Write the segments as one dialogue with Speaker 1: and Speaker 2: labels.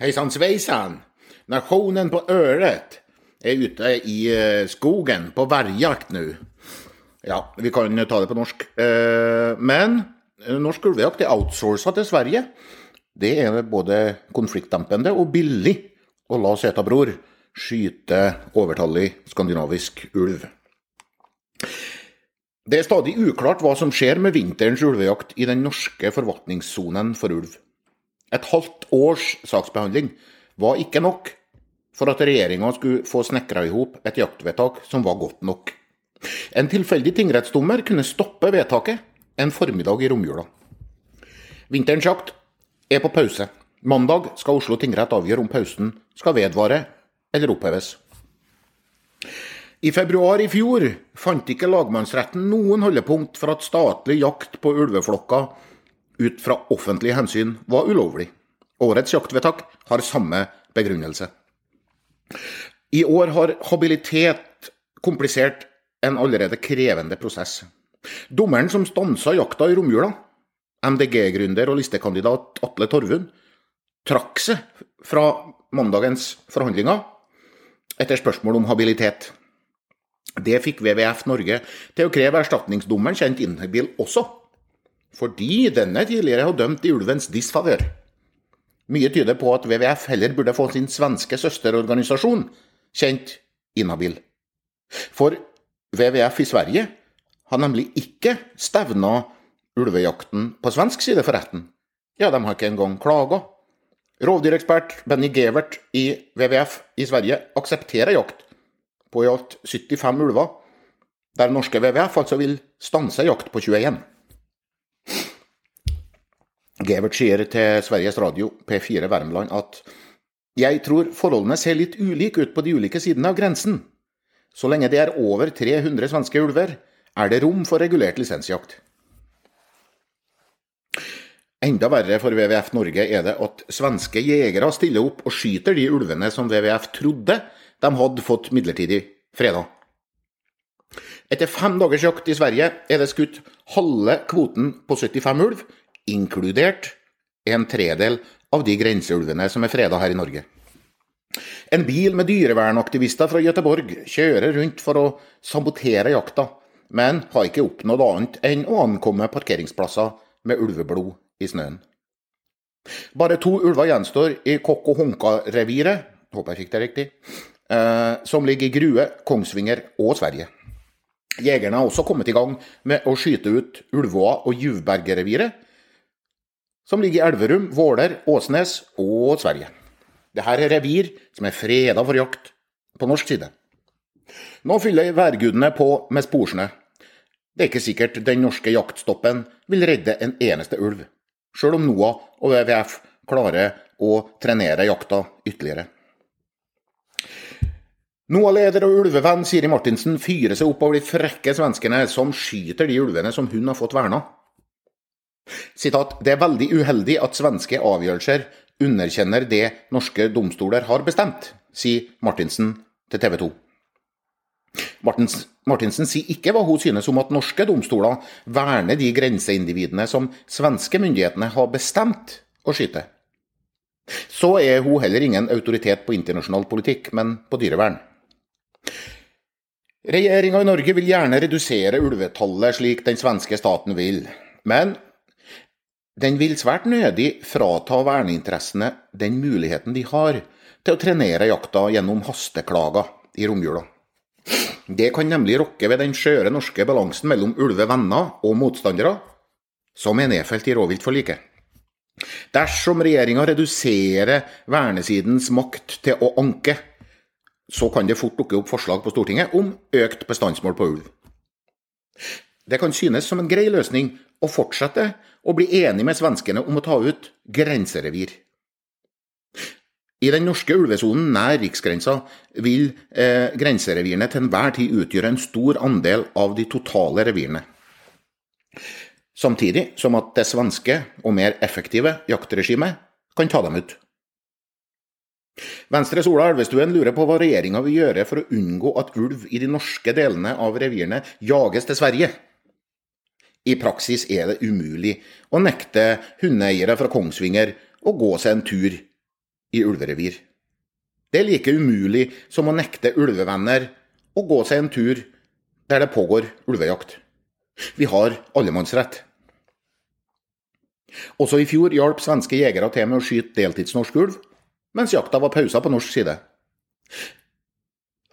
Speaker 1: Hejsan svejsan! Nationen på öret är ute i eh, skogen på vargjakt nu. Ja, vi kan ta det på norsk. Eh, Men norsk ulvejakt er outsourca til Sverige. Det er både konfliktdempende og billig å la Setabror skyte overtallig skandinavisk ulv. Det er stadig uklart hva som skjer med vinterens ulvejakt i den norske forvaltningssonen for ulv. Et halvt års saksbehandling var ikke nok for at regjeringa skulle få snekra i hop et jaktvedtak som var godt nok. En tilfeldig tingrettsdommer kunne stoppe vedtaket en formiddag i romjula. Vinterens jakt er på pause. Mandag skal Oslo tingrett avgjøre om pausen skal vedvare eller oppheves. I februar i fjor fant ikke lagmannsretten noen holdepunkt for at statlig jakt på ulveflokker ut fra offentlige hensyn var ulovlig. Årets jaktvedtak har samme begrunnelse. I år har habilitet komplisert en allerede krevende prosess. Dommeren som stansa jakta i romjula, MDG-gründer og listekandidat Atle Torvund, trakk seg fra mandagens forhandlinger etter spørsmål om habilitet. Det fikk WWF Norge til å kreve erstatningsdommeren kjent inhabil også, fordi denne tidligere har dømt i ulvens disfavør. Mye tyder på at WWF heller burde få sin svenske søsterorganisasjon kjent inhabil. For WWF i Sverige har nemlig ikke stevna ulvejakten på svensk side for retten. Ja, de har ikke engang klaga. Rovdyrekspert Benny Gevert i WWF i Sverige aksepterer jakt på i alt 75 ulver, der norske WWF altså vil stanse jakt på 21. Gevert sier til Sveriges Radio P4 Värmland at jeg tror forholdene ser litt ulike ut på de ulike sidene av grensen. Så lenge det er over 300 svenske ulver, er det rom for regulert lisensjakt. Enda verre for WWF Norge er det at svenske jegere stiller opp og skyter de ulvene som WWF trodde de hadde fått midlertidig freda. Etter fem dagers jakt i Sverige er det skutt halve kvoten på 75 ulv, inkludert en tredel av de grenseulvene som er freda her i Norge. En bil med dyrevernaktivister fra Gøteborg kjører rundt for å sabotere jakta, men har ikke oppnådd annet enn å ankomme parkeringsplasser med ulveblod i snøen. Bare to ulver gjenstår i Kokk og Honka-reviret, håper jeg fikk det riktig, eh, som ligger i Grue, Kongsvinger og Sverige. Jegerne har også kommet i gang med å skyte ut Ulvåa og Juvberget-reviret, som ligger i Elverum, Våler, Åsnes og Sverige. Dette er revir som er freda for jakt på norsk side. Nå fyller værgudene på med sporsnø. Det er ikke sikkert den norske jaktstoppen vil redde en eneste ulv, sjøl om NOAH og WWF klarer å trenere jakta ytterligere. NOAH-leder og ulvevenn Siri Martinsen fyrer seg opp over de frekke svenskene som skyter de ulvene som hun har fått verna. Sitat, det er veldig uheldig at svenske avgjørelser underkjenner det norske domstoler har bestemt, sier Martinsen til TV 2. Martins, Martinsen sier ikke hva hun synes om at norske domstoler verner de grenseindividene som svenske myndighetene har bestemt å skyte. Så er hun heller ingen autoritet på internasjonal politikk, men på dyrevern. Regjeringa i Norge vil gjerne redusere ulvetallet slik den svenske staten vil, men den vil svært nødig frata verneinteressene den muligheten de har til å trenere jakta gjennom hasteklager i romjula. Det kan nemlig rokke ved den skjøre norske balansen mellom ulvevenner og motstandere, som er nedfelt i rovviltforliket. Dersom regjeringa reduserer vernesidens makt til å anke, så kan det fort dukke opp forslag på Stortinget om økt bestandsmål på ulv. Det kan synes som en grei løsning å fortsette å bli enig med svenskene om å ta ut grenserevir. I den norske ulvesonen nær riksgrensa vil eh, grenserevirene til enhver tid utgjøre en stor andel av de totale revirene. Samtidig som at det svenske og mer effektive jaktregimet kan ta dem ut. Venstres Ola Elvestuen lurer på hva regjeringa vil gjøre for å unngå at ulv i de norske delene av revirene jages til Sverige. I praksis er det umulig å nekte hundeeiere fra Kongsvinger å gå seg en tur i ulverevir. Det er like umulig som å nekte ulvevenner å gå seg en tur der det pågår ulvejakt. Vi har allemannsrett. Også i fjor hjalp svenske jegere til med å skyte deltidsnorsk ulv, mens jakta var pausa på norsk side.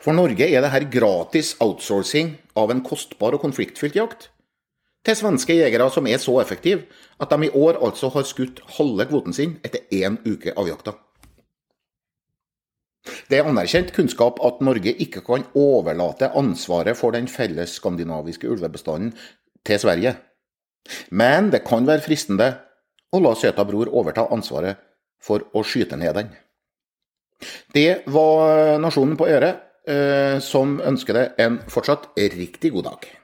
Speaker 1: For Norge er det her gratis outsourcing av en kostbar og konfliktfylt jakt til svenske jegere som er så effektive at de i år altså har skutt halve kvoten sin etter én uke av jakta. Det er anerkjent kunnskap at Norge ikke kan overlate ansvaret for den felles skandinaviske ulvebestanden til Sverige. Men det kan være fristende å la Søta Bror overta ansvaret for å skyte ned den. Det var Nasjonen på øret, eh, som ønsker deg en fortsatt riktig god dag.